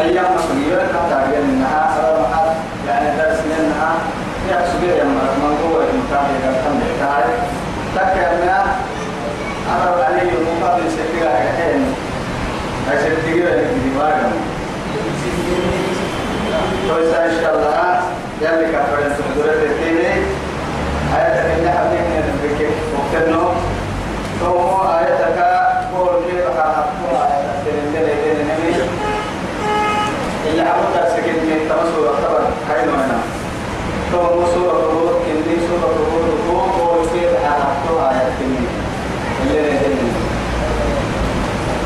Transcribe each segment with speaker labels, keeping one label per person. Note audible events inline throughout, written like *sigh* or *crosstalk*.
Speaker 1: أيام مسؤولية إنها سبب محل يعني درس منها سبيل يا مرة من هو اللي كان بيتعرف تكلمنا أنا عليه المقابل سكيرة كحين هاي سكيرة اللي دماغنا كويس إن شاء الله يلي كفرنا سندورة التيني آية اللي حبيبنا نبكي وكتنو ثم آيتك قول كيف حققوا آية اللي اللي اللي اللي عملت سكين من تمسوا يعتبر هاي نوعنا ثم سورة الروح كني سورة الروح الروح ويصير حققوا آية كني اللي اللي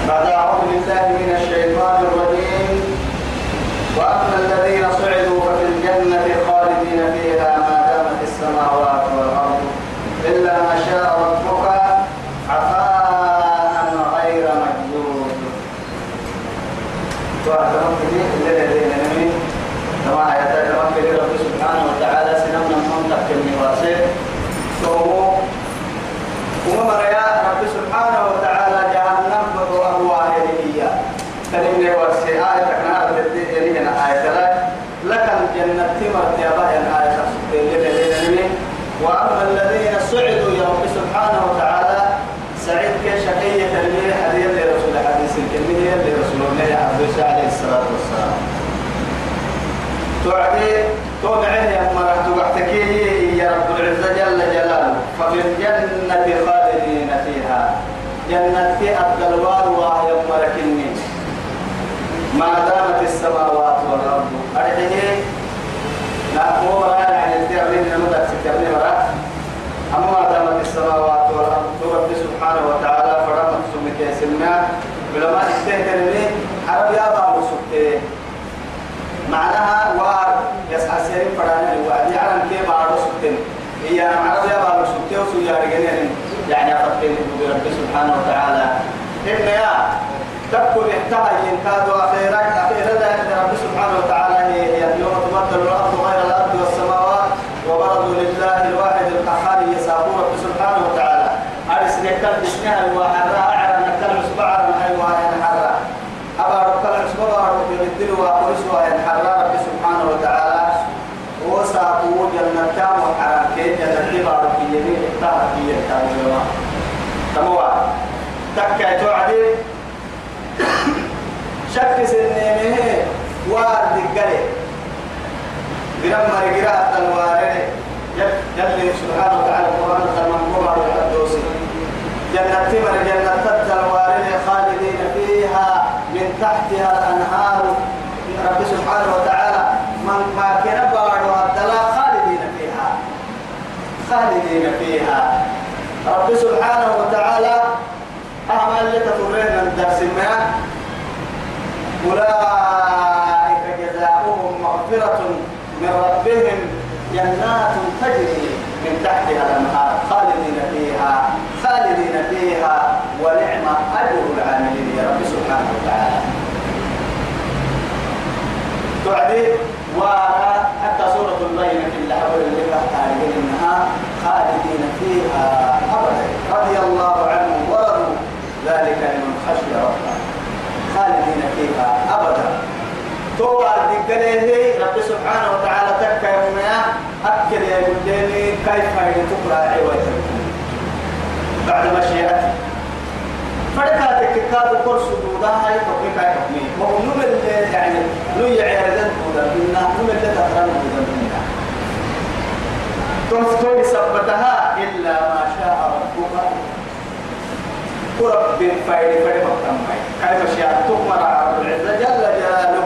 Speaker 1: بعد أعوذ بالله من الشيطان الرجيم وأما الذين صعدوا ففي الجنة خالدين فيها ما دامت السماوات والأرض إلا ما شاء ربك عطاء غير مجدود وأعلم به الذين نمي كما آيات رب رب سبحانه وتعالى سنمنا من تحت النواسل وهو وما مريا رب سبحانه وتعالى جهنم وأهواء هي كلمة واسي آية كنا تدي هنا آية لا لكن جنة تمر تيابا آية وأما الذين سعدوا يا رب سبحانه وتعالى سعيد كشقية تلميذ حديث لرسول حديث الكلمة لرسول الله عبد عليه الصلاة والسلام. تعدي تومعين يا مرة تقعتكي يا رب العزة جل جلاله. ففي الجنة خالدين فيها. جنة الدلوار وهي مركني ما دامت السماوات والأرض. أرحيه لا هو يعني التعليم نمدك ستبني مرات أما ما دامت السماوات والأرض رب سبحانه وتعالى فرمت سمك يسمى علماء استهترني عرب يا بابو سبته معناها وار يسعى سيرين فرانا الوعد يعلم كيف بارو سبتين هي عرب يا بابو سبته وسويا رجلين. يعني أفضل برب سبحانه وتعالى. إن يا تكون احتاج ينكاد أخيرك أخيرا رب سبحانه وتعالى هي يوم تبدل الأرض غير الأرض والسماوات. وبرزوا لله الواحد القهار يسابون رب سبحانه وتعالى. أرس نكتل بسنها وحرا أعرى نكتل مصبعا هاي وهي حرا أبا رب العصبة رب يمدل وأقرس وهي حرا رب سبحانه وتعالى وساقوا جنة كام وحرا كي جنة يمين اختار في التاجر تموا تكا توعدي شك سنينه وارد قلي قرم قراءة الوارد جل سبحانه وتعالى القرآن المنقوم على الدوسي جنة تمر جنة الوارد خالدين فيها من تحتها الأنهار رب سبحانه وتعالى من ما كان بارو الدلا خالدين فيها خالدين فيها. رب سبحانه وتعالى أعمال لتفرين الدرس ما. أولئك جزاؤهم مغفرة من ربهم جنات تجري من تحتها الأنهار خالدين فيها خالدين فيها ونعم أجر العاملين يا رب سبحانه وتعالى. تعدي وحتى سورة البينة اللي حول اللي إنها خالدين فيها أبدا. رضي الله عنهم ورضوا. ذلك لمن خشي ربه. خالدين فيها أبدا. تو الدقليه رب سبحانه وتعالى تكا يوميا أكل يا بلديني كيف هي تقرأ عوة بعد مشيئته فرقاتك كادو كورس دودا هاي تقريبا حكمي وهو نمل يعني لو يعيردن دودا إنه نمل تقرأ دودا منها تنفتون سبتها إلا ما شاء ربك. ورب فايد فايد مقتمعي كيف شاء تؤمر رب العزة جل جلاله.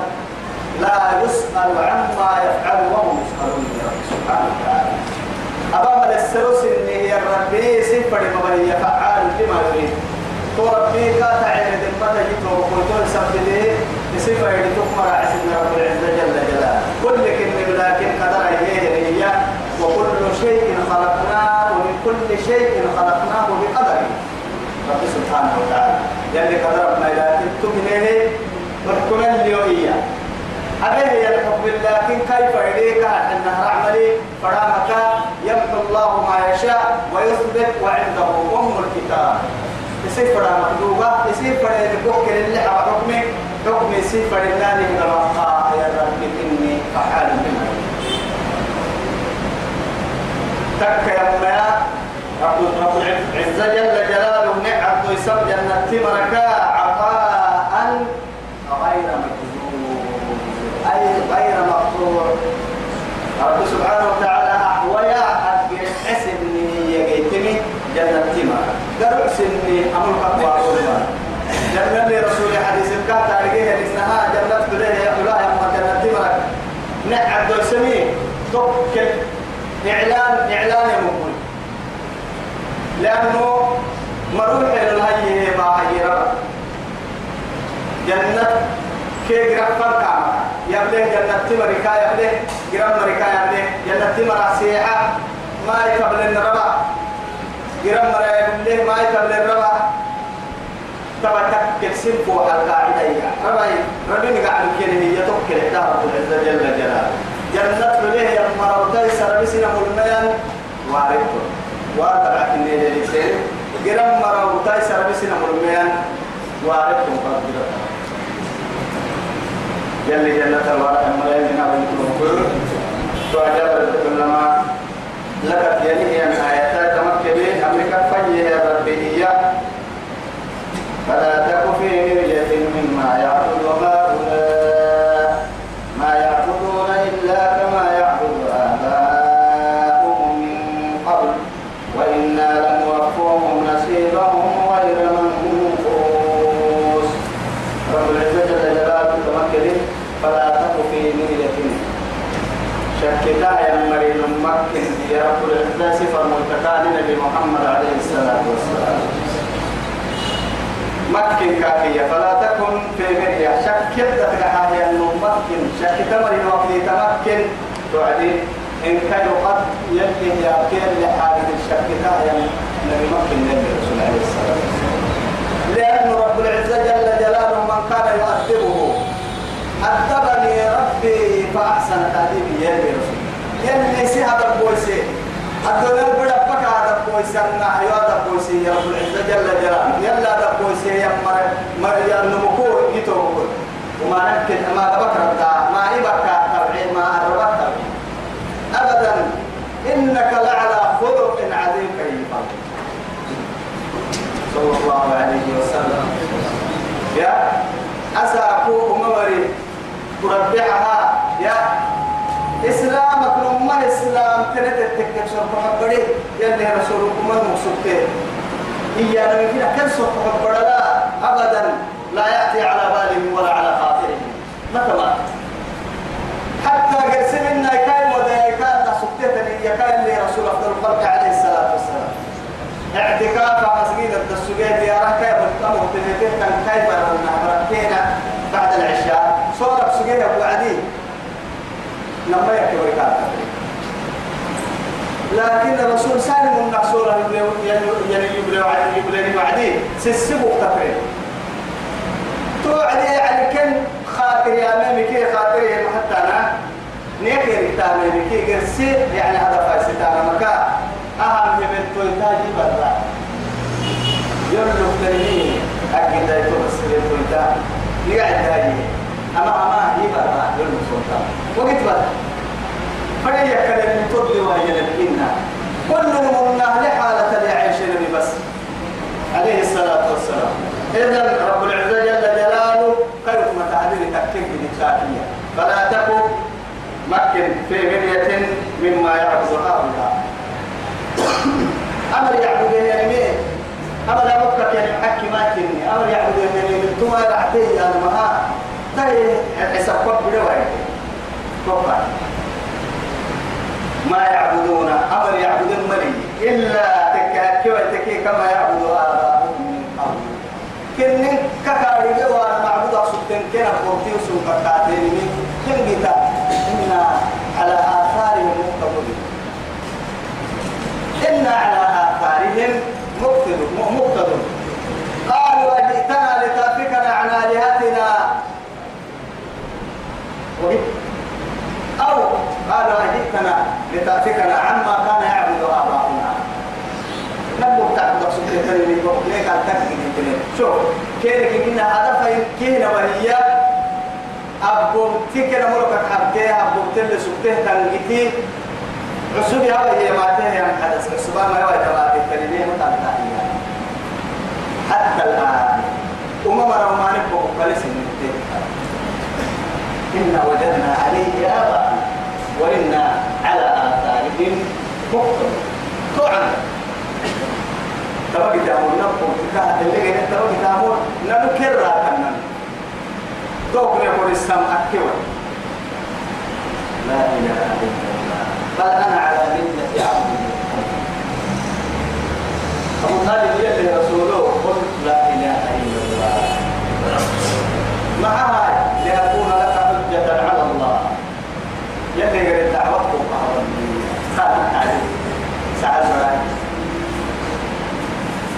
Speaker 1: لا يسأل عما يفعل وهم يسألون سبحانه وتعالى. أبا السروس إن هي الربي سفر مبني فعال لما يريد. تو ربي كاتا عين دمتا جيتو وقلتو سبتدي سفر تؤمر عسنا رب العزة جل جلاله كل كلمة لكن قدر هي هي وكل شيء خلقناه ومن كل شيء خلقناه بقدر. رب سبحانه وتعالى. يلي قدر ما لكن تبنيه وحكم اليومية أبيه يلحق لكن كيف إليك؟ أن عملي فرامك يمحو الله ما يشاء ويثبت وعنده أم الكتاب. يصير فرا مخلوقة يصير فرا يبوك اللي حوا حكمي حكم يصير فرا الله من يا رب إني فحال منه. تك يا ميا رب رب العزة جل جلاله نعم ويسر جنة تمرك عطاء غير مكذوب. أي غير مقطوع رب سبحانه وتعالى أحويا أكبر حسني يجيتني جنة تمرك. قرب سني أمر قطوع جنة لرسول حديث الكات عليه لسنها جنة بليه يا الله يا جنة تمرك نعم دو سمين توكل إعلان إعلان مقبول لأنه مروح إلى الهي ما هي رب. جنة كي جرام فرقا يبلغ جنة تمريكا يبلغ جرام مريكا يبلغ جنة تمرا سيحة ما يقبل الربا جرام مرا يبلغ ما يقبل الربا تبا تكل سنفو على القاعدة ربا ربي نقعد كده هي توكل إدارة العزة جل جلاله. جنة بليه يا مروتاي سربسنا ملميان وارث واتبعت النيل لسين جرم مروتاي سربسنا ملميان وارث مقدرة يلي جنة الوارث ملايين من أبو الكفر تعجب كلما لقد يلي أن آياتها تمكن أمريكا فجي يا ربي إياه فلا تك في مرية مما يعبد هؤلاء ما يعبدون إلا كما يعبد آباؤهم من قبل وإنا لنوفوهم نصيبهم غير منقوص رب العزة جل جلاله تمكن فلا تك في مرية شكتا يا مريم مكن يا رب ملتقى لنبي محمد عليه الصلاة والسلام. مكن كافية فلا تكن في مرية. شك يبدأ حاجة أنه شك تمر وقت تمكن توعدي إن كان قد يلقي يا كير لحاجة الشك كافية نبي مكن نبي رسول عليه الصلاة والسلام لأن رب العزة جل جلاله من كان يؤدبه أدبني ربي فأحسن تأديبي يا رسول يلي سيها بويسي الدنيا بدا بكا هذا كويس أنا أيوة هذا كويس يا رب العزة جل جلاله. يلا هذا كويس يا مر مر يا نمكو يتو وما نكت ما بكر ما إبكى تبعين ما أربك أبدا إنك لعلى خلق عظيم كريم. صلى الله عليه وسلم. يا أساكو ممري تربعها يا إسلامك كنت تكتب سورة محبري يلي رسولكم المقصودين إيانا من كده كن سورة محبرة لا أبدا لا يأتي على بالهم ولا على خاطرهم مثلا حتى قسمنا كاي ودايكا تسكتتني يكاي اللي رسول أفضل الخلق عليه الصلاة والسلام اعتكاف مسجد الدسوقية كيف التمر تنتين كان كيف بركينا بعد العشاء صورة سجية أبو عدي. لما يكبر كان لكن الرسول سالم النحصورة يعني يبلي يبلي وعدي. سسبوا تفرين توعدي يعني كن خاطر يا مامي كي خاطري حتى أنا؟ نيكي رتامي كي قرسي يعني هذا فايستانا مكا. أهم من تويتاجي برا يرلو تنين أكيد أيتو بس تويتا نقعد هاي أما أما هي بقى يوم السلطان وقت بقى فهي كلمة تضي وهي لكنها كل من لحالة لعيش بس عليه الصلاة والسلام. إذا رب العزة جل جلاله كيف ما تعبير تكتب بالإشاكية فلا تكن مكن في مرية مما يعبد هؤلاء. أمر يعبدون يعني أمر يعبدك يعني حكي ما كني. أمر يعبدون يعني من ثم رعتي أنا ما تهي حسب قد بلوه ما يعبدون أمر يعبدون مري إلا تكاكي وتكي كما يعبد آباؤهم من قبل. كن ككاري وأنا معبود أقصدين كنا قوتي وسوق من كن إنا على آثارهم مقتدون. إنا على آثارهم مقتدون قالوا أجئتنا لتأفكنا عن آلهتنا. أو قالوا أجئتنا لتأفكنا عما كان يعبد آباؤنا. نبغى تعبد سبحانه لك أن تكفي شوف كيرك إن هذا فين كينا وهي؟ أبو تكنا مرك حبتها أبو تل سبته تنجتي عسودي هذا هي ما تهي عن حدث سبحان الله وتعالى الكلمة متعلقة. حتى الآن أمم رمانك وقبل سنين إنا وجدنا عليه آباءنا. وإنا على آثارهم مقتدون طبعا. تبقى تامور نبقى تكاه اللي جاي تبقى تامور نذكر راكنا توك نقول السم أكوا لا إله إلا الله. بل أنا على ملة عبد. أبو طالب يلي رسوله قل لا إله إلا الله. معها ليكون لك حجة على الله يلي قريت دعوتكم قهرا خاتم عليه سعد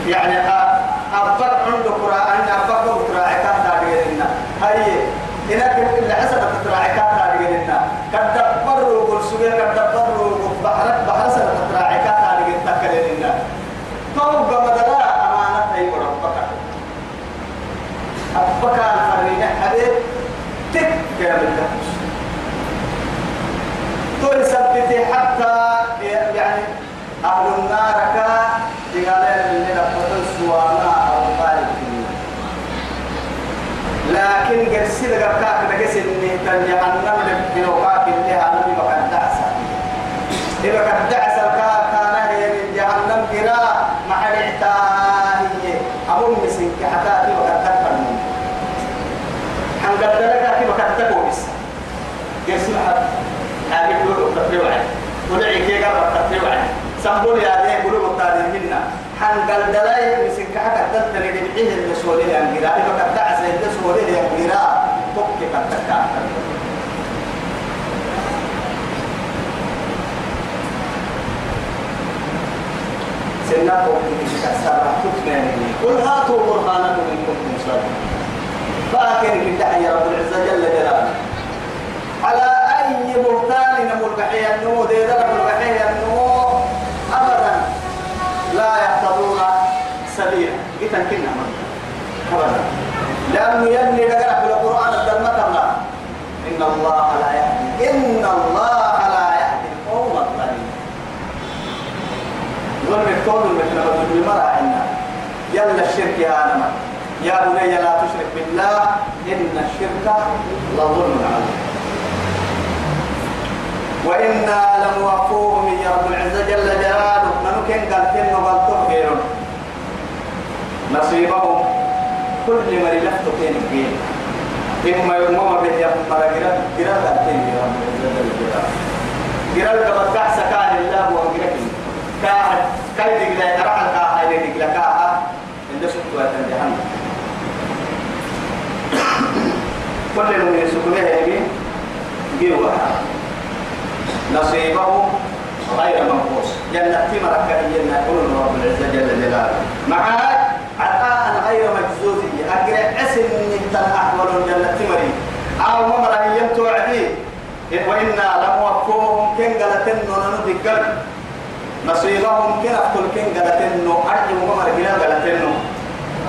Speaker 1: يعني أبقى عنده قراءة أبقى قراءة كان تاريخنا هاي اللي حسب قراءة كان تاريخنا قد دبروا قل سوية قد دبروا بحرك بحر سنة قراءة كان تاريخنا تكلمنا توقع مدلا أمانة أي ربك أبقى الفرين حبيب تك تكوش تقول سبتي حتى يعني أهل النار كا تقال اللي نفتن سوانا أو طالب لكن قرسي لك كاك نقس إني تن جهنم لك وكاك اللي هنبي بقى دعسة إذا قد دعسة كاك كان هي من جهنم كرا مع الاعتاهية أمم مسين كحكاتي وقد تكبر حنقل لك كيف قد تكون بس قرسي لحد هذه كله تقريبا ولعي كي قرب تقريبا سنقول يا ذي قلوب التاريخ منا. حنقل دلاي مسك حكا تلتني لبعيه المسؤولية الانقراء إذا قد دعس المسؤولية الانقراء تبكي قد تكاثر سنة قل هاتوا برهانكم إن كنتم صادقين. فاكر يا رب العزة جل جلاله. على أي بهتان نمو البحية النمو دي درب البحية النمو أبدا لا يهتدون جيتا كنا أبدا لأنه يبني لقرأ في القرآن الدلمة الله إن الله لا يهدي إن الله لا يهدي القوم الظالمين. ظلم الكون مثل بالمرأة عنا يلا الشرك يا أنا يا بني لا تشرك بالله إن الشرك لظلم عظيم وإنا لموفوهم يا رب العزة جل جلاله. نمكن قال كن وقال خير نصيبهم. كل ما لفت كين الجيل إما يوم به يا مرا جرا جرا قال كن يا رب. العزة جل جلاله جرا كما كحس كان الله وجرا كان كاي دقلا راح كا هاي دقلا كا عند سكوة جهنم كل من يسكنه يبين جيوا نصيبه غير منقوص. جنة تمرك جنة كل رب العزة جل جلاله. معاد عطاء غير مجزوز أقرأ اسم من أحوال جنة تمري. أو ممر أيام توعدي. وإنا لموفوهم كن قلتن ونندقل نصيبهم كن أقتل كن قلتن أرجو ممر كنا قلتن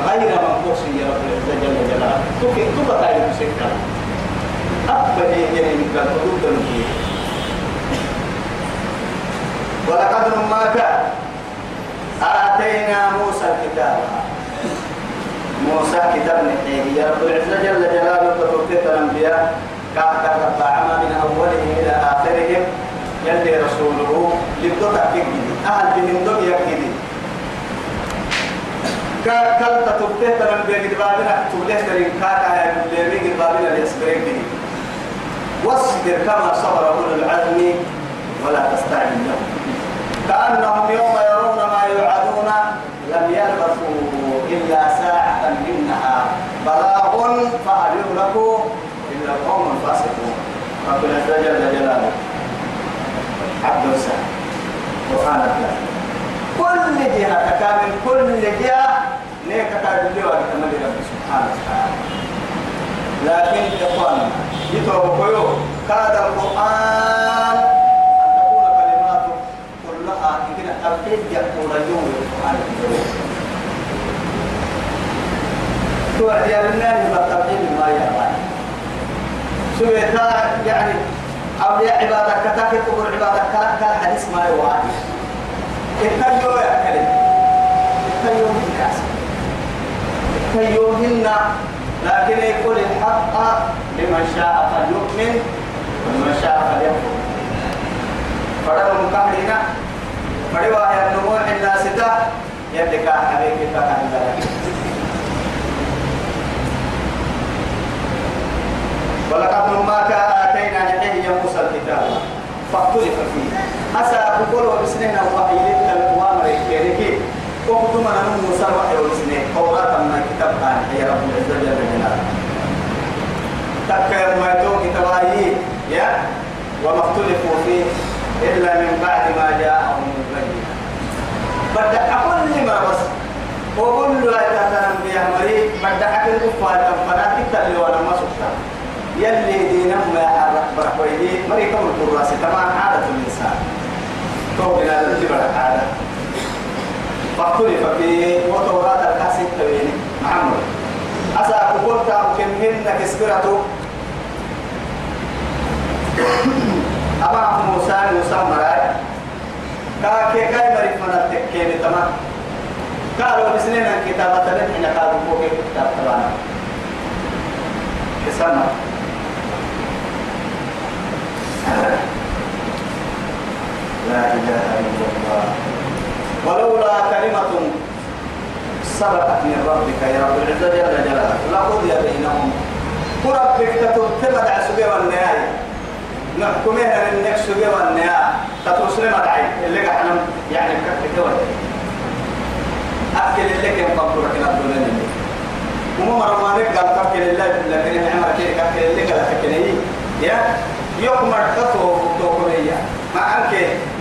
Speaker 1: غير منقوص يا رب العزة جل جلاله. توكا تعالي بسكة أبدا يجري من قلب حدود ولقد نماك آتينا موسى الكتاب. موسى كتاب نحيه يا رب العزة جل جلاله تتوكيت الأنبياء. كاكا ربعما من أولهم إلى آخرهم. يلي رسوله لبدو تحقيق أهل بهم دو يكيد كل تتوكيت الأنبياء قد بابنا. توليه ترين كاكا يا بليمي قد بابنا ليسبرين به. واصبر كما صبر أولو العزم ولا تستعجل لهم كأنهم يوم يرون ما يوعدون لم يلبثوا إلا بلاغ فهل يهلك إلا القوم الفاسقون رب العزة جل جلاله عبد السلام قرآن الله كل جهة كامل كل جهة نيك كامل لي وكمل رب سبحانه وتعالى لكن إخواننا يتوبوا كاد القرآن أن تكون كلماته كلها يمكن التوحيد يقول اليوم القرآن الكريم توعد يا بنان بالتوحيد ما يرضى سويتا يعني أولياء عبادك كتاك تقول عبادك كلا كلا حديث ما يوعد. اتنجوا يا كريم. اتنجوا من كاس اتنجوا منا لكن يقول الحق لمن شاء فليؤمن ومن شاء فليكفر. فلما مكهرنا فلوا يا نمو الناس تا يدك عليك تكهر ولقد نماك آتينا نحيه موسى الكتاب فاختلف فيه أسا أقول وبسنين الوحي للأوامر الكيريكي وقتما أنا موسى الوحي وبسنين توراة من كتاب كان يا رب العزة جل جلاله تكا ما يتوم كتابي يا وما اختلفوا فيه إلا من بعد ما جاءهم البينة بدأ أقول لما بس وقل له أتانا بيا مريء بدأ أكل كفار فلا تكتب لي وأنا ما سكت يلي دينا ما يحرك برحويدي مري كم الكراسي تمام عادة الإنسان توبنا الجبل عادة فاختلف في وتوراة الكاسي التويني محمد أسا كقولت كمهن كسبرته أما موسى موسى مراي كاكي كاي مريك من التكيني تمام قالوا بسنين الكتابة نحن قالوا فوق الكتاب تبعنا حسنا لا إله إلا الله. ولولا كلمة سبقت من ربك يا رب العزة جل جلاله لقضي بينهم. وربك تتبع سبي والنهاية نحكمها للنك سبي والنهاية تتوصل مدعي اللي قاعد يعني كتك كوي. أكل اللي كان قبل كنا الدنيا وما مرة ما نقدر تأكل اللي لكن عمرك أكل اللي قال تكني يا؟ يوم مرتفع توكلية ما أنك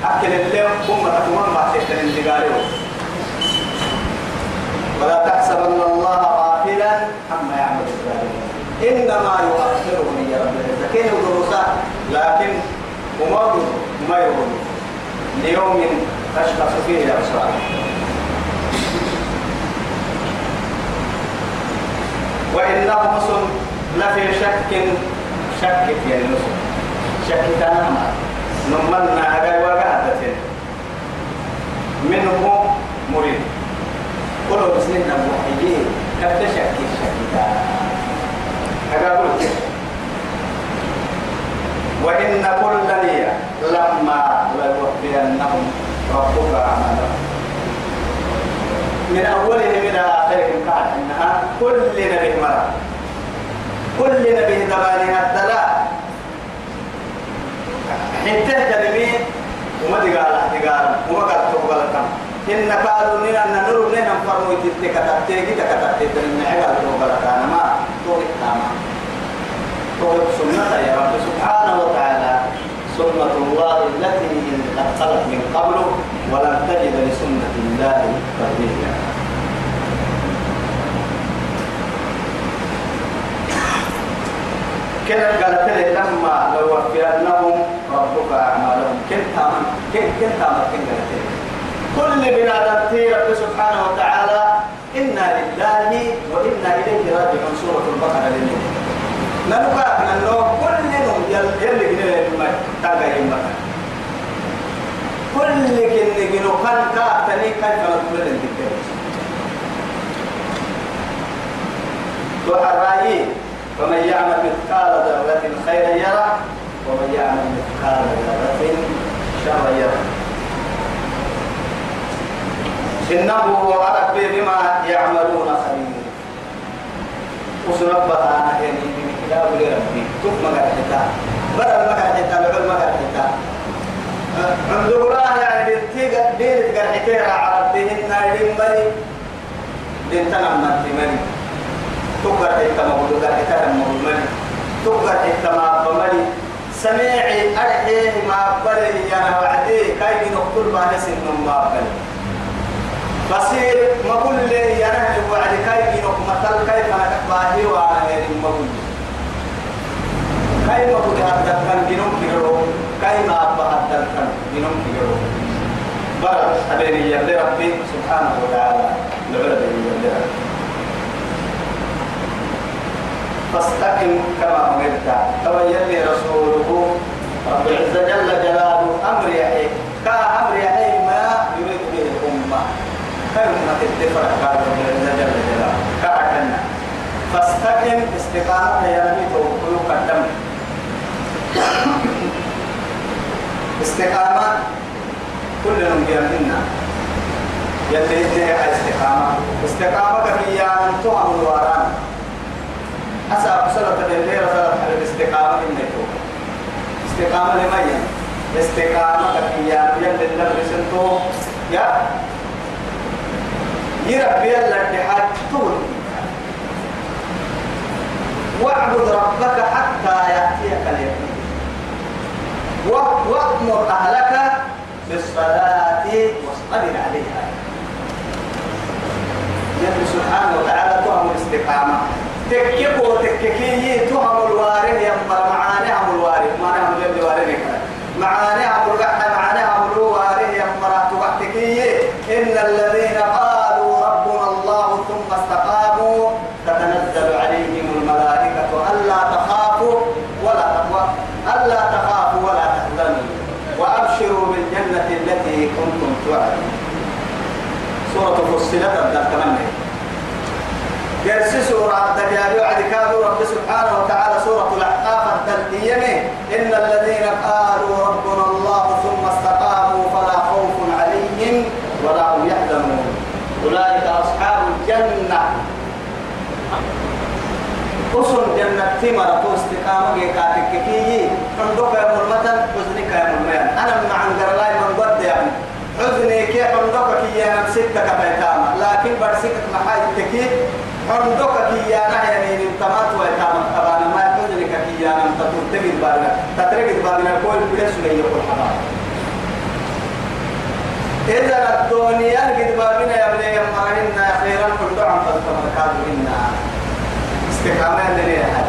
Speaker 1: أكل اللي هم تكون ما تكتن الجبال ولا تحسبن الله غافلا عما يعمل الظالمون. إنما يؤخرهم يا رب كين دروسا لكن وما ما يقول ليوم تشخص فيه الأبصار وإنهم لفي شك شك في النصر. تمام نمنا هذا وقعدت منه مريد كل بسنين موحدين كبت شك شك هذا قلت. وإن كل نية لما ليوفينهم ربك أعمالهم من أولهم إلى آخرهم قال إنها كل نبي مرة كل نبي دبانها الدلاء حتى تلمي وما تقال تقال وما قال تقبل كم. إن قالوا لنا أن نور لنا فرموا تلك كتبتك كتبتك إن عقل تقبل كان. ما توقف تاما توقف سنة يا رب سبحانه وتعالى. سنة الله التي قد خلت من قبل ولن تجد لسنة الله تبديلا كده قالت لي لما لو وفينهم ربك أعمالهم. كنت من كنت كنت من كنت كل بنادم رب سبحانه وتعالى إنا لله وإنا إليه راجعون. سورة البقرة لله نلقى أنه كل يوم يلي بنيه ما تاجي مكان كل كن جنو كان كاتني كيف نقول لك وحرائي ومن يعمل مثقال ذرة خيرا يرى ومن يعمل مثقال ذرة شرا يرى إنه ربي بما يعملون خبير وسنبها يعني لا بلي ربي كف مقر حتى بدل مقر حتى بعد مقر حتى عند الله يعني بنتيجة دين تقر حتى عربتهن لمن لنتنا من تمني تقر حتى مقول قر حتى مقول ما سميعي أرحيه ما بلي أنا وعدي. كاي نقتل ما نسن ما بلي بصير ما كل لي أنا اللي وعد كاي بينك مثل كيف أنا باهي وأنا غير ما كل كاي ما كل هذا كان بينهم كيرو. كاي ما أبى هذا كان بينهم كيرو. برد أبيني يا ربي. سبحانه وتعالى. لعبة يا ربي. فاستقم كما أمرت. تبين لي رسوله رب العزة جل جلاله أمر يحيي كأمر يحيي ما يريد به الأمة. كلمة الدفرة قال رب العزة جل جلاله. كأكلنا فاستقم استقامة يا نبي توكل قدم. استقامة كل من بيمنا يلي استقامة. استقامة كفيا من تهم الوران أسا بسرعة الليلة على الاستقامة إنك استقامة لمن استقامة يلي اللي سنتو يا. يربي الاتحاد طول واعبد ربك حتى يأتيك اليقين. وأمر أهلك بالصلاة واصطبر عليها. يلي سبحانه وتعالى تهم الاستقامة. تكيكو تككي تهم الوارث يما معانيهم الوارث ما نهم جل وارث معانيهم القحة معانيهم الوارث يما تككي إن الذين قالوا ربنا الله ثم استقاموا تتنزل عليهم الملائكة ألا تخافوا ولا تقوى ألا تخافوا ولا تحزنوا. وأبشروا بالجنة التي كنتم توعدون. سورة فصلت أبدا يرسي سورة الدجال وعد كانوا رب سبحانه وتعالى سورة الأحقاف التلقيمة إن الذين قالوا ربنا الله ثم استقاموا فلا خوف عليهم ولا هم يحزنون. أولئك أصحاب الجنة. أصل جنة ثمرة استقامة كاتك كي عندك يا مرمتا حزنك يا مرميان أنا مع عند من قد يعني. حزني كي عندك كي يا نمسكك كبيتاما. لكن برسكك محاي عندك كي يا نهي يعني تمات ويتاما تبانا ما حزنك كي يا نم تترقد بالنا تترقد بالنا كل بلس لي يقول حباب إذا الدنيا قد بابنا يا بني يا مرهنا خيرا كل عم تتمكاد منا استقامة لنا يا حاج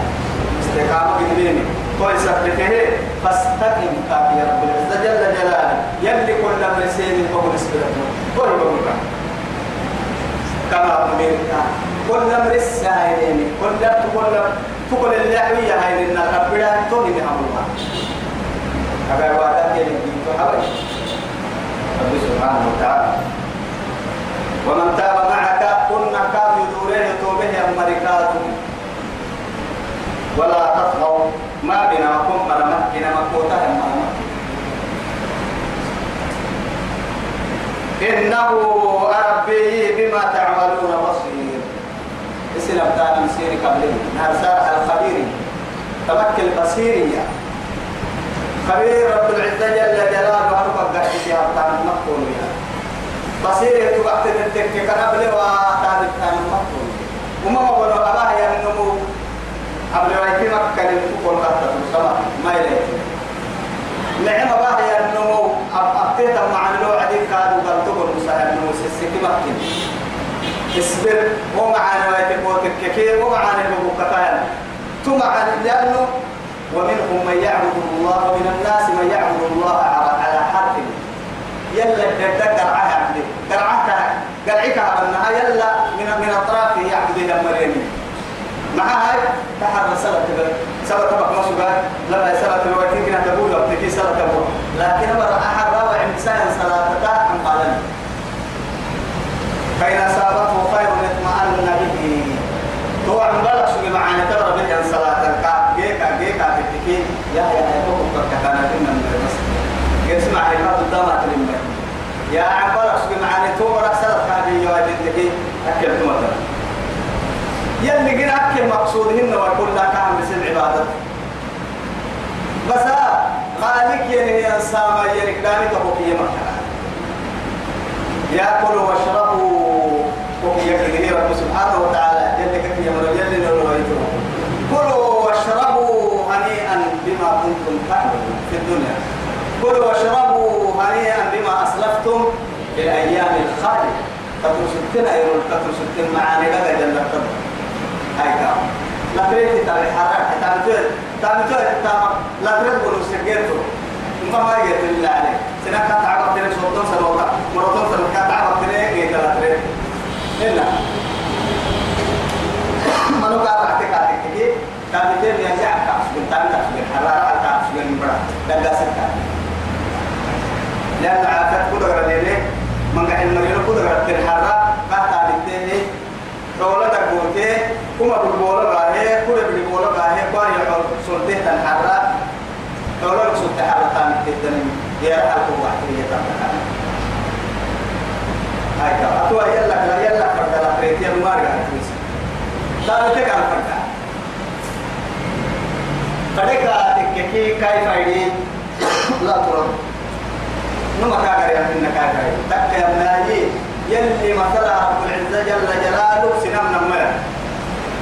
Speaker 1: استقامة قدميني كويس أبلته فاستقم كافي يا رب العزة جل جلاله يلي كل أمر سين فهو نسبته كل بقولك كما أمرت كل أمر السائلين كل كل كل اللعبية هاي لنا ربنا توني الله أبا وعدك يلي تحوي رب سبحانه وتعالى. ومن تاب معك كنا كاب يدوره توبة أمريكاته ولا تطغوا ما بنا وكم مرمى بنا مكوتا مرمى إنه ربي بما تعملون بصير اسم أبدان مسير قبله نهر سارح الخبير تمكن بصيرية خبير رب العزة جل جلاله أربع قاعد في أبدان مقبول بها بصير تبعت قبل وتعرف كان مقبول وما بقول أباه يا النمو. قبل ما يتم كان يقول قطة السماء ما يلي نعم باه يا النمو. أبتيت مع لو عديد كادوا قال تقول مساهم النمو. سيسكي مكتن اصبر ومعنا ويتقوتك كثير ومعنا ببقتان تمعن لأنه ومنهم من يعبد الله ومن الناس من يعبد الله على حرف. يلا تذكر عهد قرعتها قلعك أنها يلا من من أطراف يعبدها مريم مع هاي تحر بقى ما سبت لما سبت الوقت كنا تقول وقتك سبت أبوه لكن مرة أحد روى إنسان عن قالني فإن أصابته خير اطمأن به تو عم بلغ شو معاني ترى بك صلاة الكعب جيكا جيكا تكتكي يا يا يا بوكو كتانا كنا من المسجد يسمع ما قدامك لما يا عم بلغ شو معاني تو مرة صلاة كعب يا تكتكي أكل مثلا يلي قنا أكل مقصودهن ويقول لك عم بسن عبادة بس خالك يعني إنسان يعني كلامي تبوكي مكان يأكلوا واشربوا وكي يكذب رب سبحانه وتعالى جل كي يمر جل نرويته كلوا واشربوا هنيئا بما كنتم تعملون في الدنيا كلوا واشربوا هنيئا بما أسلفتم في الأيام الخالية. تقول ستين أيرون تقول ستين معاني لك جل القدر هاي كام تريد تاريخ حرام تعمل تعمل تعمل لا تريد تقول سجلته ما ما يجي الله عليك. سنة كانت عقب ترى سلطان سلوكا مرتون سلوكا كانت عقب ترى كي تلا ترى إلا منو قال رحتك عليك كي كان يتم يرجع كاس من تام كاس من حرارة كاس من برا. دعا سكا لأن عادت كل غرضي من قاعد مرينا كل غرض الحرارة قاعد عليك رولا دكوتي كما بقولا باهي كل بقولا باهي قاري يحول سلطة الحرارة لولا رسول تعالى كان جدا يا ألف واحد يتابع هاي كا أتوا يلا كلا يلا فرد لا تريد يا مار قاعد تمس تابع تكال فرد فرد تككي كيف أيدي لا ترد نما كاغر يا من كاغر تك يا مناجي يلي مثلا رب العزة جل جلاله سنم نمر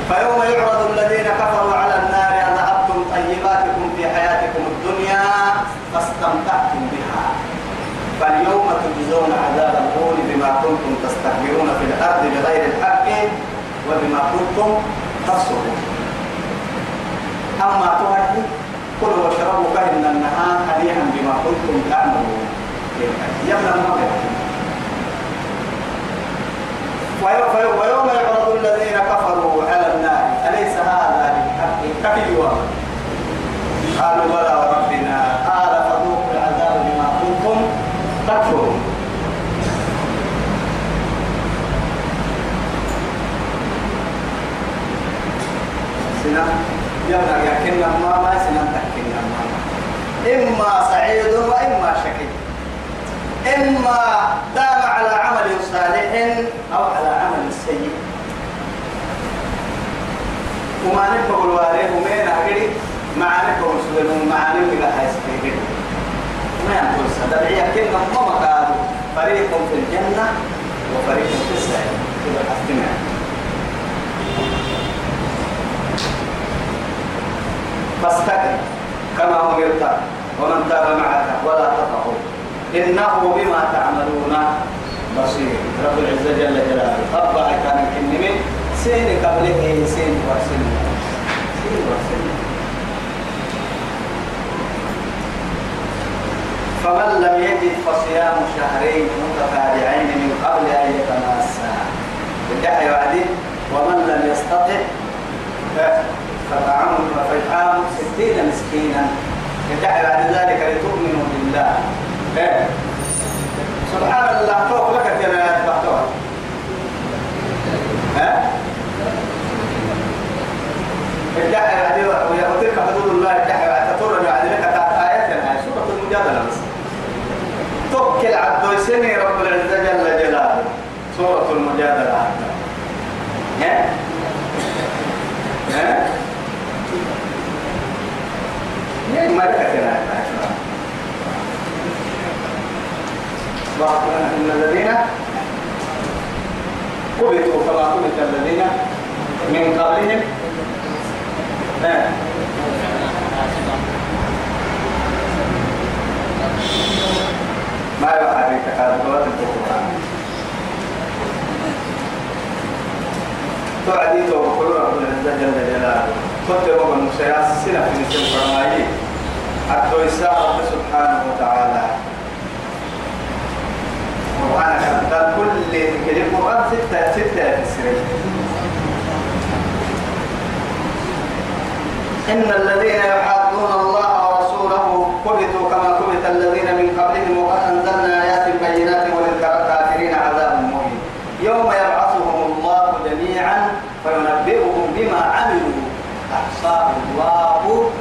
Speaker 1: فيوم يعرض الذين كفروا على النار أذهبتم طيباتكم في حياتكم الدنيا فاستمتعتم بها. فاليوم تجزون عذاب الهون بما كنتم تستكبرون في الأرض بغير الحق وبما كنتم تفسقون. أما تهدي كلوا واشربوا كهن النهار هنيئا بما كنتم تعملون. المغرب ويوم يعرض الذين كفروا على النار. أليس هذا بالحق؟ كفيوا قالوا بلى وربنا. قال فذوقوا العذاب بما كنتم تكفرون. سنة. يلا يكن ما ما سنة تكن ما إما سعيد وإما شقي إما دام على عمل صالح أو على عمل سيء. وما نبقى الوالد ومين أجري معانك ومسلمون معانك بلا حيث ما يقول سدرعية كلمة ما مكانه. فريق في الجنة وفريق في السعير كذا حسنا فاستقم كما أمرت. ومن تاب معك ولا تطعوا إنه بما تعملون بصير. رب العزة جل جلاله. أربع كان كنمي. سين قبله سين ورسل سين ورسل فمن لم يجد فصيام شهرين متتابعين من قبل أن يتماسا. بدأ يعدي ومن لم يستطع فطعام فإطعام ستين مسكينا. بدأ بعد ذلك لتؤمنوا بالله. إيه. سبحان الله فوق لك الجنايات بعدها ها؟ الدعاء يعني وتلك حدود الله الدعاء يعني لك آيات يعني سورة المجادلة. بس توكل عبد يسني رب العزة جل جلاله. سورة المجادلة. ها؟ ها؟ ما لك الجنايات إن الذين قبضوا كما قبض الذين من قبلهم. ما يبقى عليك هذا؟ قوات القرآن توعدي توقل رب العزة جل جلاله. كنت يوم المسياس سنة في نسل فرمائي. حتى يساء رب سبحانه وتعالى. قال كل القرآن ستة ستة إن الذين يحادون الله ورسوله كبتوا كما كبت الذين من قبلهم وقد أنزلنا آيات بينات وللكافرين عذاب مهين يوم يبعثهم الله جميعا فينبئهم بما عملوا أحصاه الله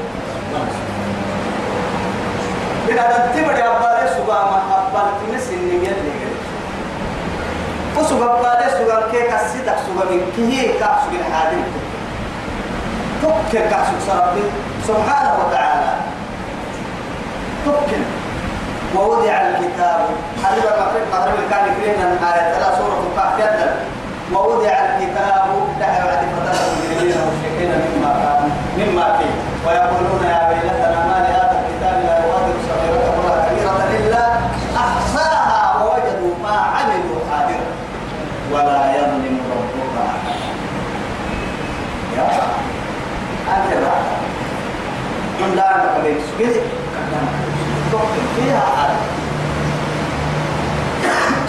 Speaker 1: بنا تبدي أبالي سبا ما أبال تمس النمية اللي وسبا أبالي سبا كيك السيدك سبا من كيه كأسو الحادم تكر كأسو سربي سبحانه وتعالى. تكر ووضع الكتاب. حبيب المغرب مغرب كان كرينا آية ثلاث سورة الكهف يدل ووضع الكتاب. دعا بعد فتاة المجرمين والمشركين مما كان مما فيه ويقولون يا ويلتنا ما لهذا الكتاب لا يغادر صغيرة ولا كبيرة إلا أحصاها ووجدوا ما عملوا حاضرا ولا يظلم ربك أحدا يا أنت لا من لا نقبل سجدك تقتل فيها. عالم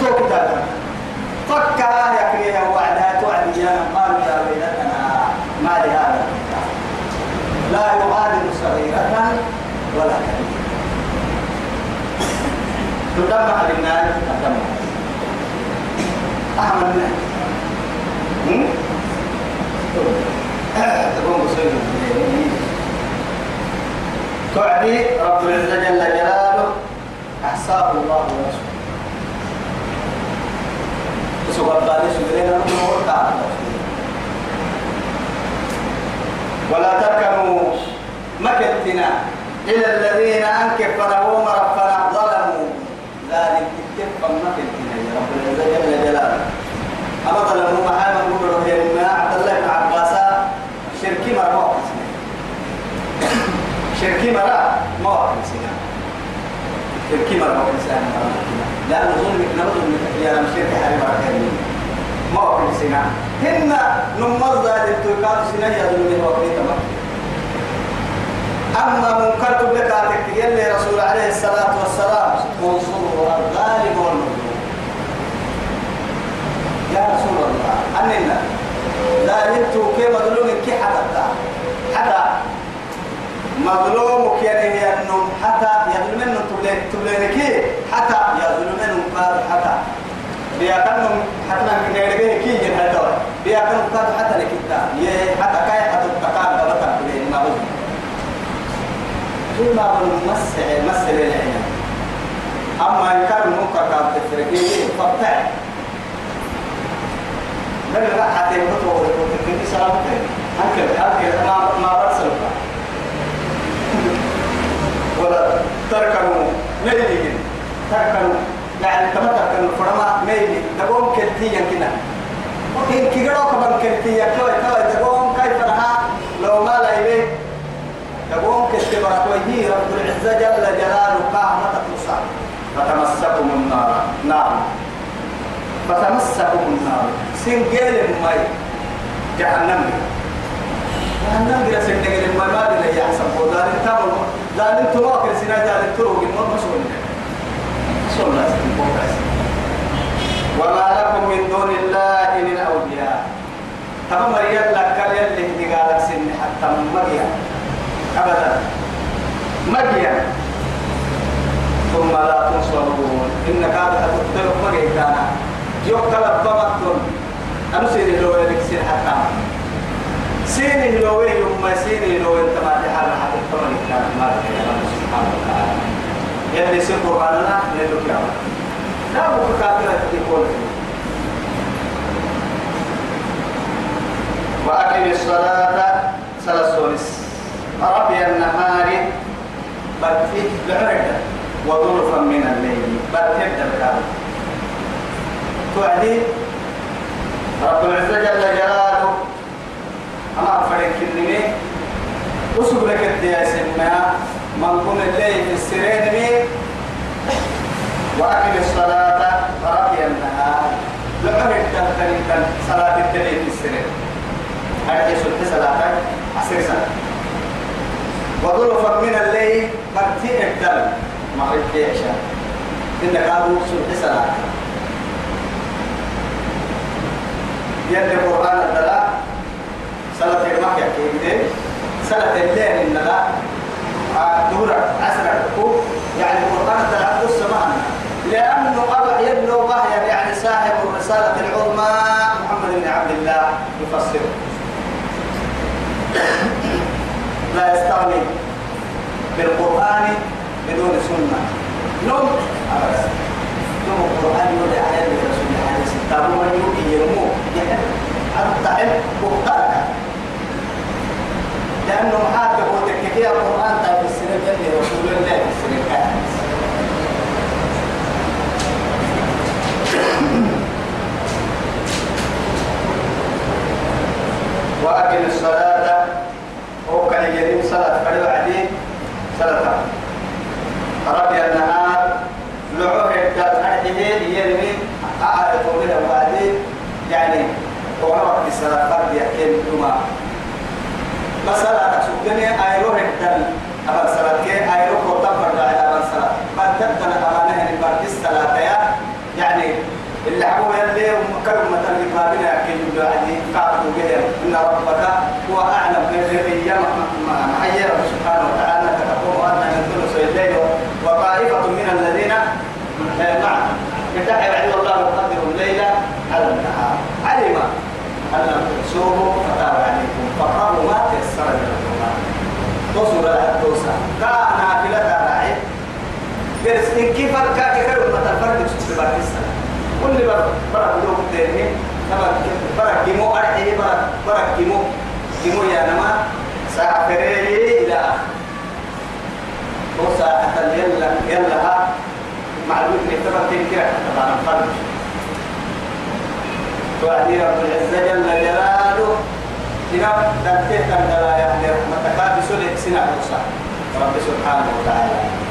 Speaker 1: تقتل فكها يكريها وعدها توعد يا قالوا يا ويلتنا ما لهذا لا يغادر صغيرة ولا كبيرة. تدمع للنار تدمع. أعمل منها تقوم بسوي تعدي رب العزة جل جلاله أحصاه الله ورسوله. وسوى بالي سجلنا نقول ولا تركنوا مكتنا إلى الذين أنكفنا ومرفنا ظلموا. ذلك اتفق مكتنا يا رب العزة جل جلاله. أما ظلموا محاما نقول هي عبد الله بن عباس شركي مرة شركي مرة ما وقت سنة شركي مرة وقت سنة لأن ظلمك نظلم يا رب شركي حبيب عكرمين ما وقت سنة هن نمض ذلك تقال سنة ظلمي وقت أما منكر تبلك عتك يلي رسول عليه الصلاة والسلام منصور الغالب والمظلوم يا رسول الله أننا لا. يبتو كي مظلوم كي حتى حتى مظلوم كي ينم حتى يظلم انه تبلين كي حتى يظلم انه قال حتى. بيأكلهم حتى من غيره كي ينهدوا بيأكلهم قال حتى لكتا حتى. كاي حتى تقام دبتا بلين ما بظلم كل ما بنمسع مسع العين أما إن كان المنكر كان تفرقين فبتع لا حتى يبطوا وتفرقين سلامتين هكذا هكذا ما ما برسلك ولا تركنوا ميلين تركنوا. يعني كما تركنوا فرما ميلين دقوم كنتيا كنا إن كيرو كمان كنتيا كوي كوي. دقوم كيف نها لو ما لا يبي. دقوم كتبرك وهي رب العزة جل جلاله قامة تصعد فتمسكم النار. نار فتمسكم النار. سنجيل الماء جهنم. جهنم بلا سنجيل الماء ما بلا يحسن ودار انتبه دار انتو واكل سنة دار التروق الماء مسؤول مسؤول لازم وما لكم من دون الله من أولياء. تمام مريم لك كل اللي قالك سن حتى مريم أبدا. مريم ثم لا تنصرون. إنك هذا تقتل مريم كان يقتل بمكتون أنا سيني لو يلك سين حتى. سيني لو يوم سيني لو انت ما تحال حتى تمني كان ما الله سبحانه وتعالى. يلي سين قرآننا يلو كياما لا بكر كافرة تقول وأقم الصلاة سلسولس ربي النهار برتي بعرض وظلفا من الليل. برتي الدركان توعدي. رب العزة جل جلاله أما فرق النمي أسوق لك الديا سمها من كن الليل في السرين مي وأقم الصلاة ربي النهار. لعرض الدركان صلاة الليل في السرين هذه سلطة صلاة؟ عصر صلاة. وظلفا من الليل برتي الدم مغرب في عشاء. إنك هذا سلطة صلاة. يلي قرآن الدلاء صلاة المكة كيف؟ صلاة الليل إننا دورة عسر الحقوق. يعني القرآن قصة معنا. لأنه أبع يبلو وهي يعني صاحب الرسالة العظمى محمد بن عبد الله يفسر. *coughs* لا يستغني بالقرآن بدون سنة. نوم أبدا. نوم القرآن يولي على الرسول عليه السلام من يوكي يرمو حتى مختارك لأنه محاكم وتككي القرآن تاي في السنة جل رسول الله في السنة وأقم الصلاة. وكان يجري صلاة فريضة عديد صلاة. ربي النهار لعوه الدار. هذه يرمي أعرف من بعدين يعني وقت الصلاة فرد يحكي مسألة تسكني أيروه الدار أبا صلاة كي تبدأ أمانة بعد الصلاة يعني اللي حبوا يلي وكلمة اللي قابلها كل عدي قابلوا بهم إن ربك هو أعلم بالذي محيي رب سبحانه وتعالى تقوم أن من ثلث الليل وطائفة من الذين معه يتحر عند الله يقدر الليل على النهار علم أن لم تحسوه فتاب عليكم فقروا ما تيسر من القرآن تصل لها الدوسة كان نافلة راعي قرس إن كيف الكاكي كلمة السلام كل بر برا بدوك تاني. نما برا كيمو أرحي برا برا كيمو. كيمو يا نما. ساعة فريري إلى وساعة يلا يلا معلومة نكتبها تنكر طبعا الفرد وعدي رب العزة جل جلاله. تندلا يا أهل رحمتك بسلك سنة رب سبحانه وتعالى.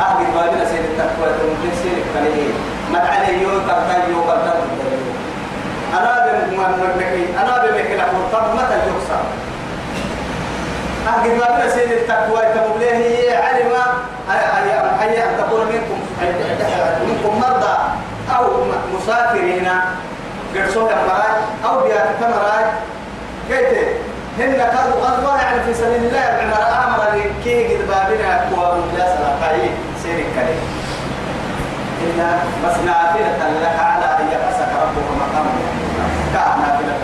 Speaker 1: أهل بابنا سيد التقوى تمكن سيد كليه ما عليه يو تبتا يو بتا أنا بمكي أنا بمكي لك طب متى يقصى أهل بابنا سيد التقوى تمبليه هي علم أي أن تكون منكم منكم مرضى أو مسافرين قرصوا مراج أو بيات مراج كيف؟ هن كانوا غزوة يعني في سبيل الله العمر أمر كي قد بابنا من لا سلاطعي سير الكريم إن بس نافلة لك على أن يبعثك ربك مقام كان نافلة.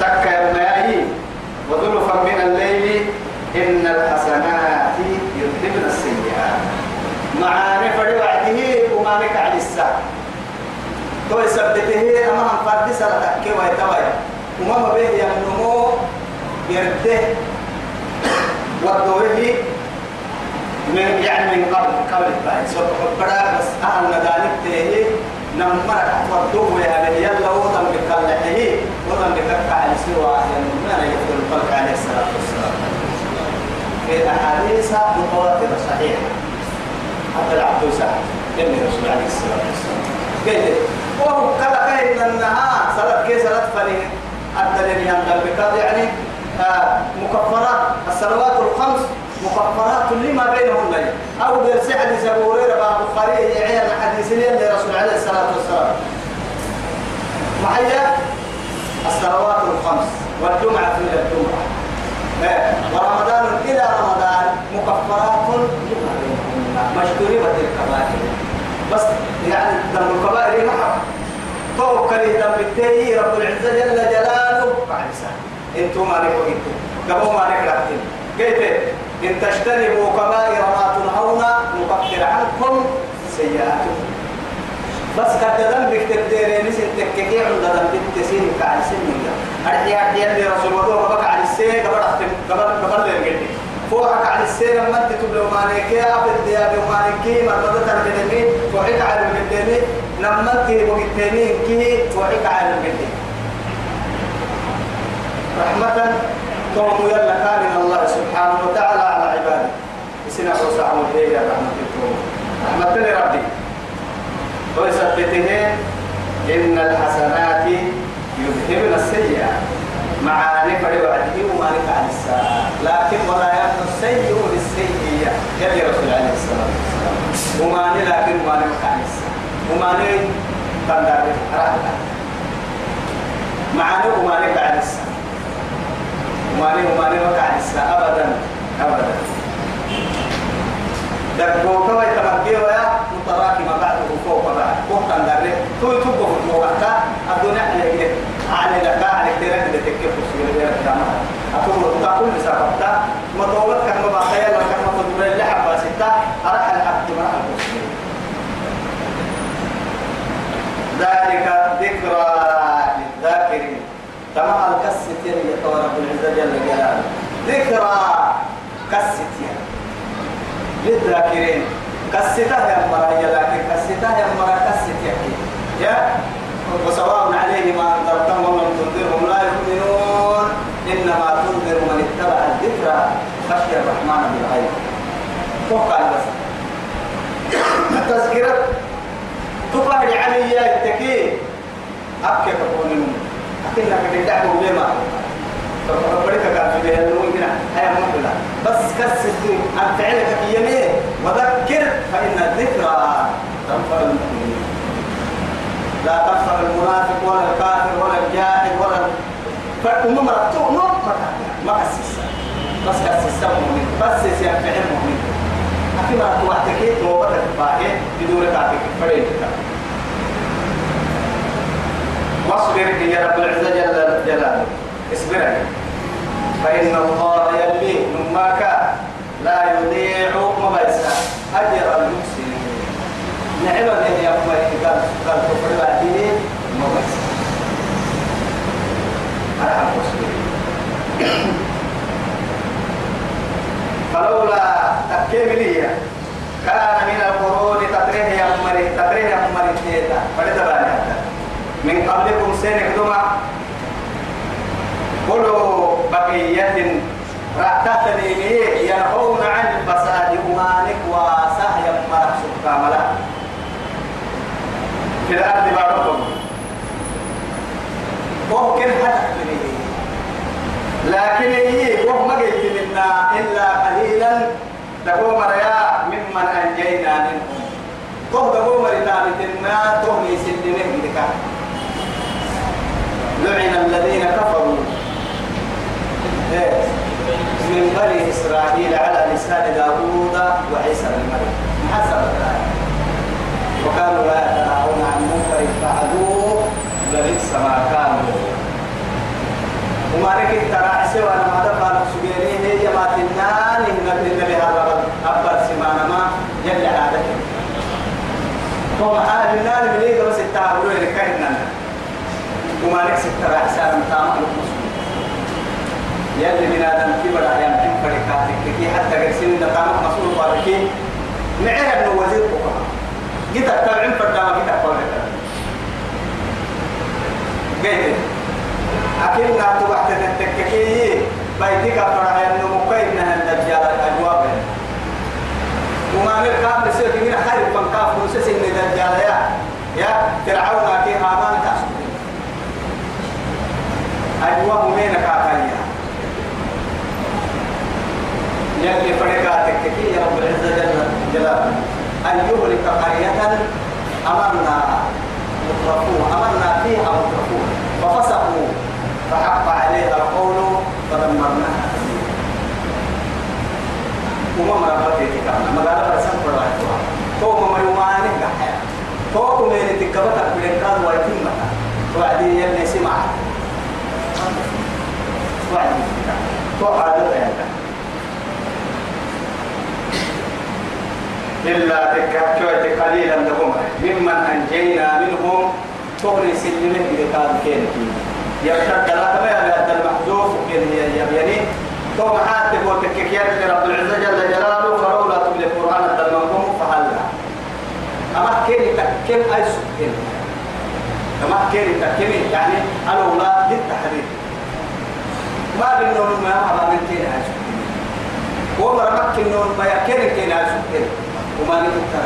Speaker 1: تك المياه وذلفا من الليل إن الحسنات يذهبن السيئات معارف وعده وما بك على الساعة تو يثبته أما هم فرد سنة كي ويتوي وما ما به يمنمو يرده. والدوره من يعني من قبل قبل الباي. سوف بڑا بس أهل مدانك تهي. نمرك ودوه يا بني يلا وضم بكالحه وضم بكالك على سوى من يقول الفلك عليه الصلاة والسلام؟ في أحاديث متواترة صحيحة. حتى العبد سعد يلي رسول عليه الصلاة والسلام. قال وهو كلا كاين النهار. صلاة كي صلاة فلي الدليل ينقل يعني آه مكفرات. الصلوات الخمس مكفرات لما بينهن لي أو درس حديث أبو هريرة باب البخاري يعين الحديث اللي رسول عليه الصلاة والسلام. معي الصلوات الخمس والجمعة إلى الجمعة. ورمضان إلى رمضان مكفرات لما بينهن مشتربة الكبائر. بس يعني دم الكبائر محر توكل دم التي رب العزة جل جلاله. بعد سنة أنتم ما لكم أنتم قبل ما لك كيف؟ إن تجتنبوا كبائر ما تنهون نكفر عنكم سيئاتكم. بس قد ذنبك تقدر نسي تككي عند ذنبك تسين كعلى سنين أرحيا أرحيا اللي رسول الله وبك على السين قبل قبل فوحك على السين لما انت تبلو مالك أبد يا بيو مالك مرمضة البنمي فوحك على البنمي لما انت مقتنين كي فوحك على البنمي رحمة توم يلا كان الله سبحانه وتعالى على عباده. سنة وسع مدية رحمة التوم رحمة لربي. ويثبته إن الحسنات يذهبن السيئات. مع نفر وعده وما نفع الساعة. لكن ولا يأمن السيء بالسيئة يلي رسول عليه الصلاة والسلام. وماني لكن وماني مكانس وماني تندر رحلة. معاني وماني كعنس وماني وماني مكانس أبدا. أبدا. دكتور كما يتمكن ويا متراكمة بعد فوق بعد فوق تندر تو تبقى في الموقع الدنيا على على لك على كتير اللي تكفي في الكلام أقول تقول سببتا مطولت كما بقيا لك كما تدور اللي حبا ستة أرح الحق المسلمين ذلك ذكرى للذاكرين كما الكست يلي يطور رب العزة جل جلاله ذكرى كست للذاكرين. كستها يا مرا لكن كستها يا مرا كست يا وسواء عليهم أنذرتهم ومن تنذرهم لا يؤمنون. إنما تنذر من اتبع الذكرى خشي الرحمن بالغيب. فوق بس. تذكرة؟ تقهر علي التكي أبكي تقول منه أكيد لك تدعو بما فربك كان في بيها المؤمنين هيا مقبلة. بس كسر أن فعلك يمين. وذكر فإن الذكرى تنفع المؤمنين. لا تنفع المنافق ولا الكافر ولا الجاهل ولا فأمم مرتو نو ما كسس بس كسس مؤمن بس سيفعل مؤمن. أكيد مرتو وحدك توبة باهي بدون كافك فريد واصبر يا رب العزة جل جلاله. اصبر فإن الله يلي نماك لا يضيع مبيسا أجر المحسنين. نعم يا أبو قال قال كفر بعدين مبيسا فلولا تكيملية كان من القرون أمري تطريه يا أمري تيتا فلتبالي من قبلكم سنك دمع كلوا بقية رأتتني ينهون عن الفساد أمانك وسهي مرح سبحانه في الأرض بعضكم ممكن حتى لكن هي وهم قلت منا إلا قليلا. تقوم رياء ممن أنجينا منهم. تو تقوم رتابة ما تهني سلمه بك لعن الذين كفروا. من بني إسرائيل على لسان داوود وعيسى بن مريم. حسب الآية وكانوا لا يتناهون عن منكر فعلوه لبئس ما كانوا. وما نكت ترى سوى أنا ما دفع سجيني هي ما تنان إن النبي هذا أبر سمانا ما يلي عادته هم أهل النار يجوا بس التعبوا اللي كهنا وما نكت ترى حساب تام يلي من آدم كبر أيام كم فريقاتك كي حتى قرسين نقام مسؤول باركين معنا ابن وزير بكرة جيت تابعين فردama kita kolek قلت أكيد لا تبحث التككي بيتك فرح أنه مقيم نهى الدجال الأجواب وما من كام لسيك من خير من كاف نسس إن الدجال يا يا فرعون أكي هامان تأسكت أجواب مين كاكايا يلي فرقاتك كي يا رب العزة جل جلاله. أن يهلك قرية أمرنا مترفون أمرنا فيها مترفون ففسقوا فحق عليها القول فدمرناها وما مرابطة تكامل ما قال برسم فرائتها فوق ما يواني كحيا فوق ما يتكبت بلنكاد ويتم وعدي يلي سمع وعدي. فوق عادة يلي إلا تكاكوة قليلا لهم. ممن أنجينا منهم تغني سلمه إذا كان كين. يرتد لا كما يبدأ المحذوف يبيني ثم حتى هو تككيات رب العزة جل جلاله فلولا تبلي القرآن الدلمكم فهلا. أما كين تككين أي سكين أما كين تككين يعني الأولى للتحرير ما بينهم ما هذا من كين أي سكين ومر مكنون ما يكين كين أي سكين وما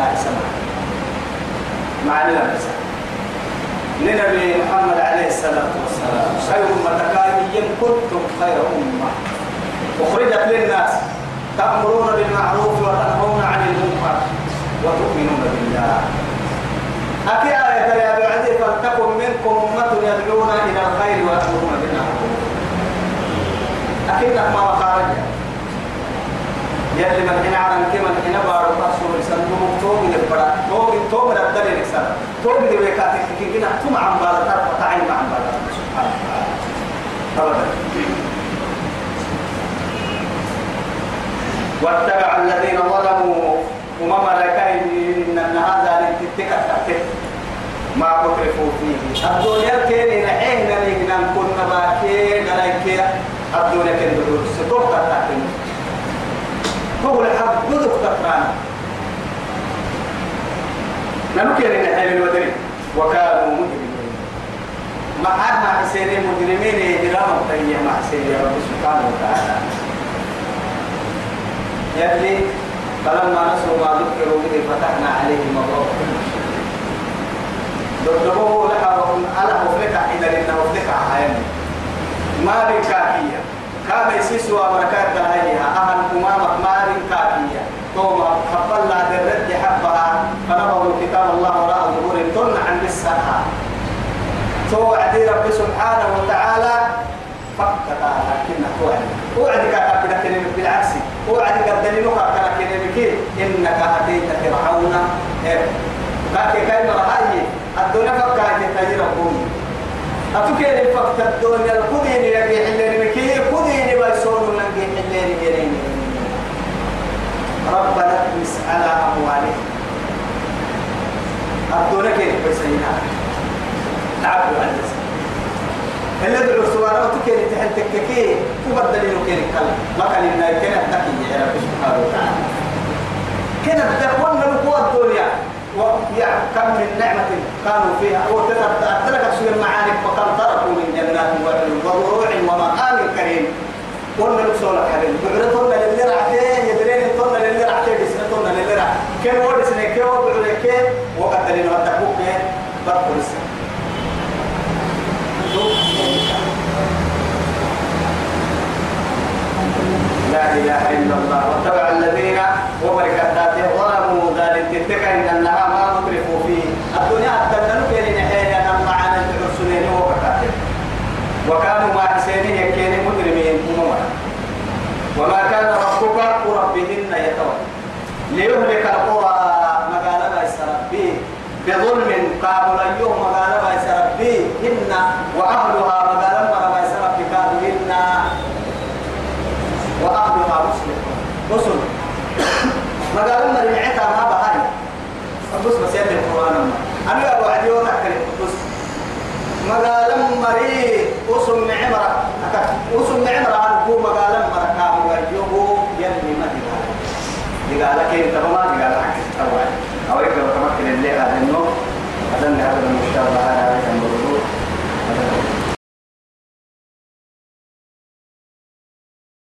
Speaker 1: على سماع مع النبي لنبي محمد عليه الصلاة والسلام خير أمة كنتم خير أمة. أخرجت للناس تأمرون بالمعروف وتنهون عن المنكر وتؤمنون بالله. أكي آية يا بعدي فلتكن منكم أمة يدعون إلى الخير ويأمرون بالمعروف. أكيد ما خارج يلي من هنا عن كم من هنا بارو باسو يسلموا توب يبرا توب توب ردل يكسر توب دي بيكاتك كنا ثم عم بالا ترى تعين مع بالا سبحان الله. واتبع الذين ظلموا وما ملكين إن هذا لتتكت ما أترفوا فيه. الدنيا كين نحين نحن كنا باكين نلاقي الدنيا كين دور ستوك تتاكين الحق بدك تقرأنا. نمكن نحين الودري وكانوا مجرمين. مع مع حسين المجرمين يدرام طيب مع حسين يا رب سبحانه وتعالى. يلي فلما نسوا ما ذكروا به فتحنا عليهم أبواب دبوه لها على مفلكة إذا لنا مفلكة عين ما بكاكية كان يسيس وبركات هيها أهل أمامة ما بكاكية ثم قبل لا درد حبها فنبضوا كتاب الله وراء ظهور تن عن السحة توعدي رب سبحانه وتعالى. فكت لكن توعد توعد كاكا كده بالعكس. توعد قدني نوكا كده إنك أتيت فرعون. كاكي كاي مرحاي الدنيا فكا تتجير قومي أتوكي فكت الدنيا الكودين يجي حلين ربنا اطمس على أموالهم الدنيا كيف بيسينا تعبوا عن الناس. اللي دعوا سوارا وتكيري تحل تككي تبدل له كيري كلا. ما كان الناي كان التكي يا رب سبحانه وتعالى. كان الدعوة لقوة الدنيا. ويعني كم من نعمة كانوا فيها. وتترك سوى المعاني وكم تركوا من جنات وزروع ومقام كريم. قلنا لك حبيبي بعرضنا للي رعتين يدرين طلنا للي رعتين بسنتنا كيف ورد سنة؟ كيف وبعوا كيف؟ وقتلين ودكوك كيف؟ برقوا لسه. لا إله إلا الله. واتبع الذين وبركات ظلموا ذلك. تتكى إن أنها ما مترفوا فيه. الدنيا أتدنوا كيري نحيي أنا معنا الرسولين وبركاته وكانوا مع حسينين يكين مجرمين. أمما وما كان ربك ربهن يتوى ليهلك القرى مقالة يسربي بظلم قالوا اليوم مقالة يسربي إن وأهلها مقالة مرة يسربي قالوا إن. وأهلها مسلم. مسلم. ما قال لنا رمعتها ما بهاي. بس بس يلي القرآن أنا أبو عدي وتحكي بس ما قال مري وصل معمرة وصل قالك انت ما قال حق التوعي أو يقدر تمكن اللي هذا النوم هذا هذا ان شاء هذا